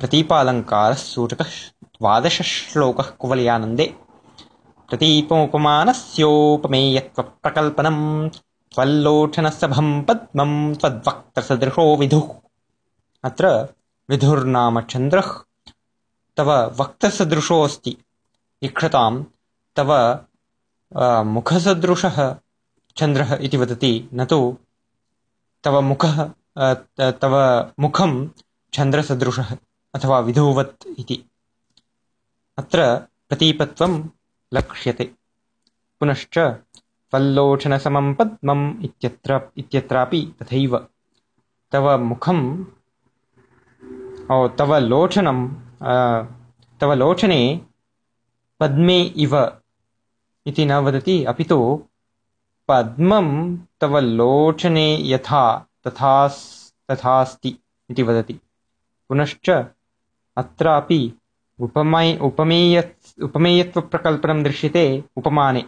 प्रतीपालङ्कारः सूचकः द्वादशश्लोकः कुवलयानन्दे। प्रतीपोपमानस्योपमेयत्वप्रकल्पनम् त्वल्लोचनसभं पद्मं त्वद्वक्त्रसदृशो विधुः अत्र विधुर्नाम चन्द्रः तव वक्तसदृशोऽस्ति इक्षतां तव मुखसदृशः चन्द्रः इति वदति न तु तव मुखः तव मुखं चन्द्रसदृशः अथवा विधुवत् इति। अत्र प्रतीपत्वं लक्ष्यते। पुनश्च त्वल्लोचनसमं पद्मम् इत्यत्र इत्यत्रापि तथैव। तव मुखं तव लोचनं तव लोचने पद्मे इव इति न वदति अपि तु पद्मं तव लोचने यथा तथा तथास्ति इति वदति। पुनश्च अत्रापि उपमेय उपमेयत्वप्रकल्पनं दृश्यते उपमाने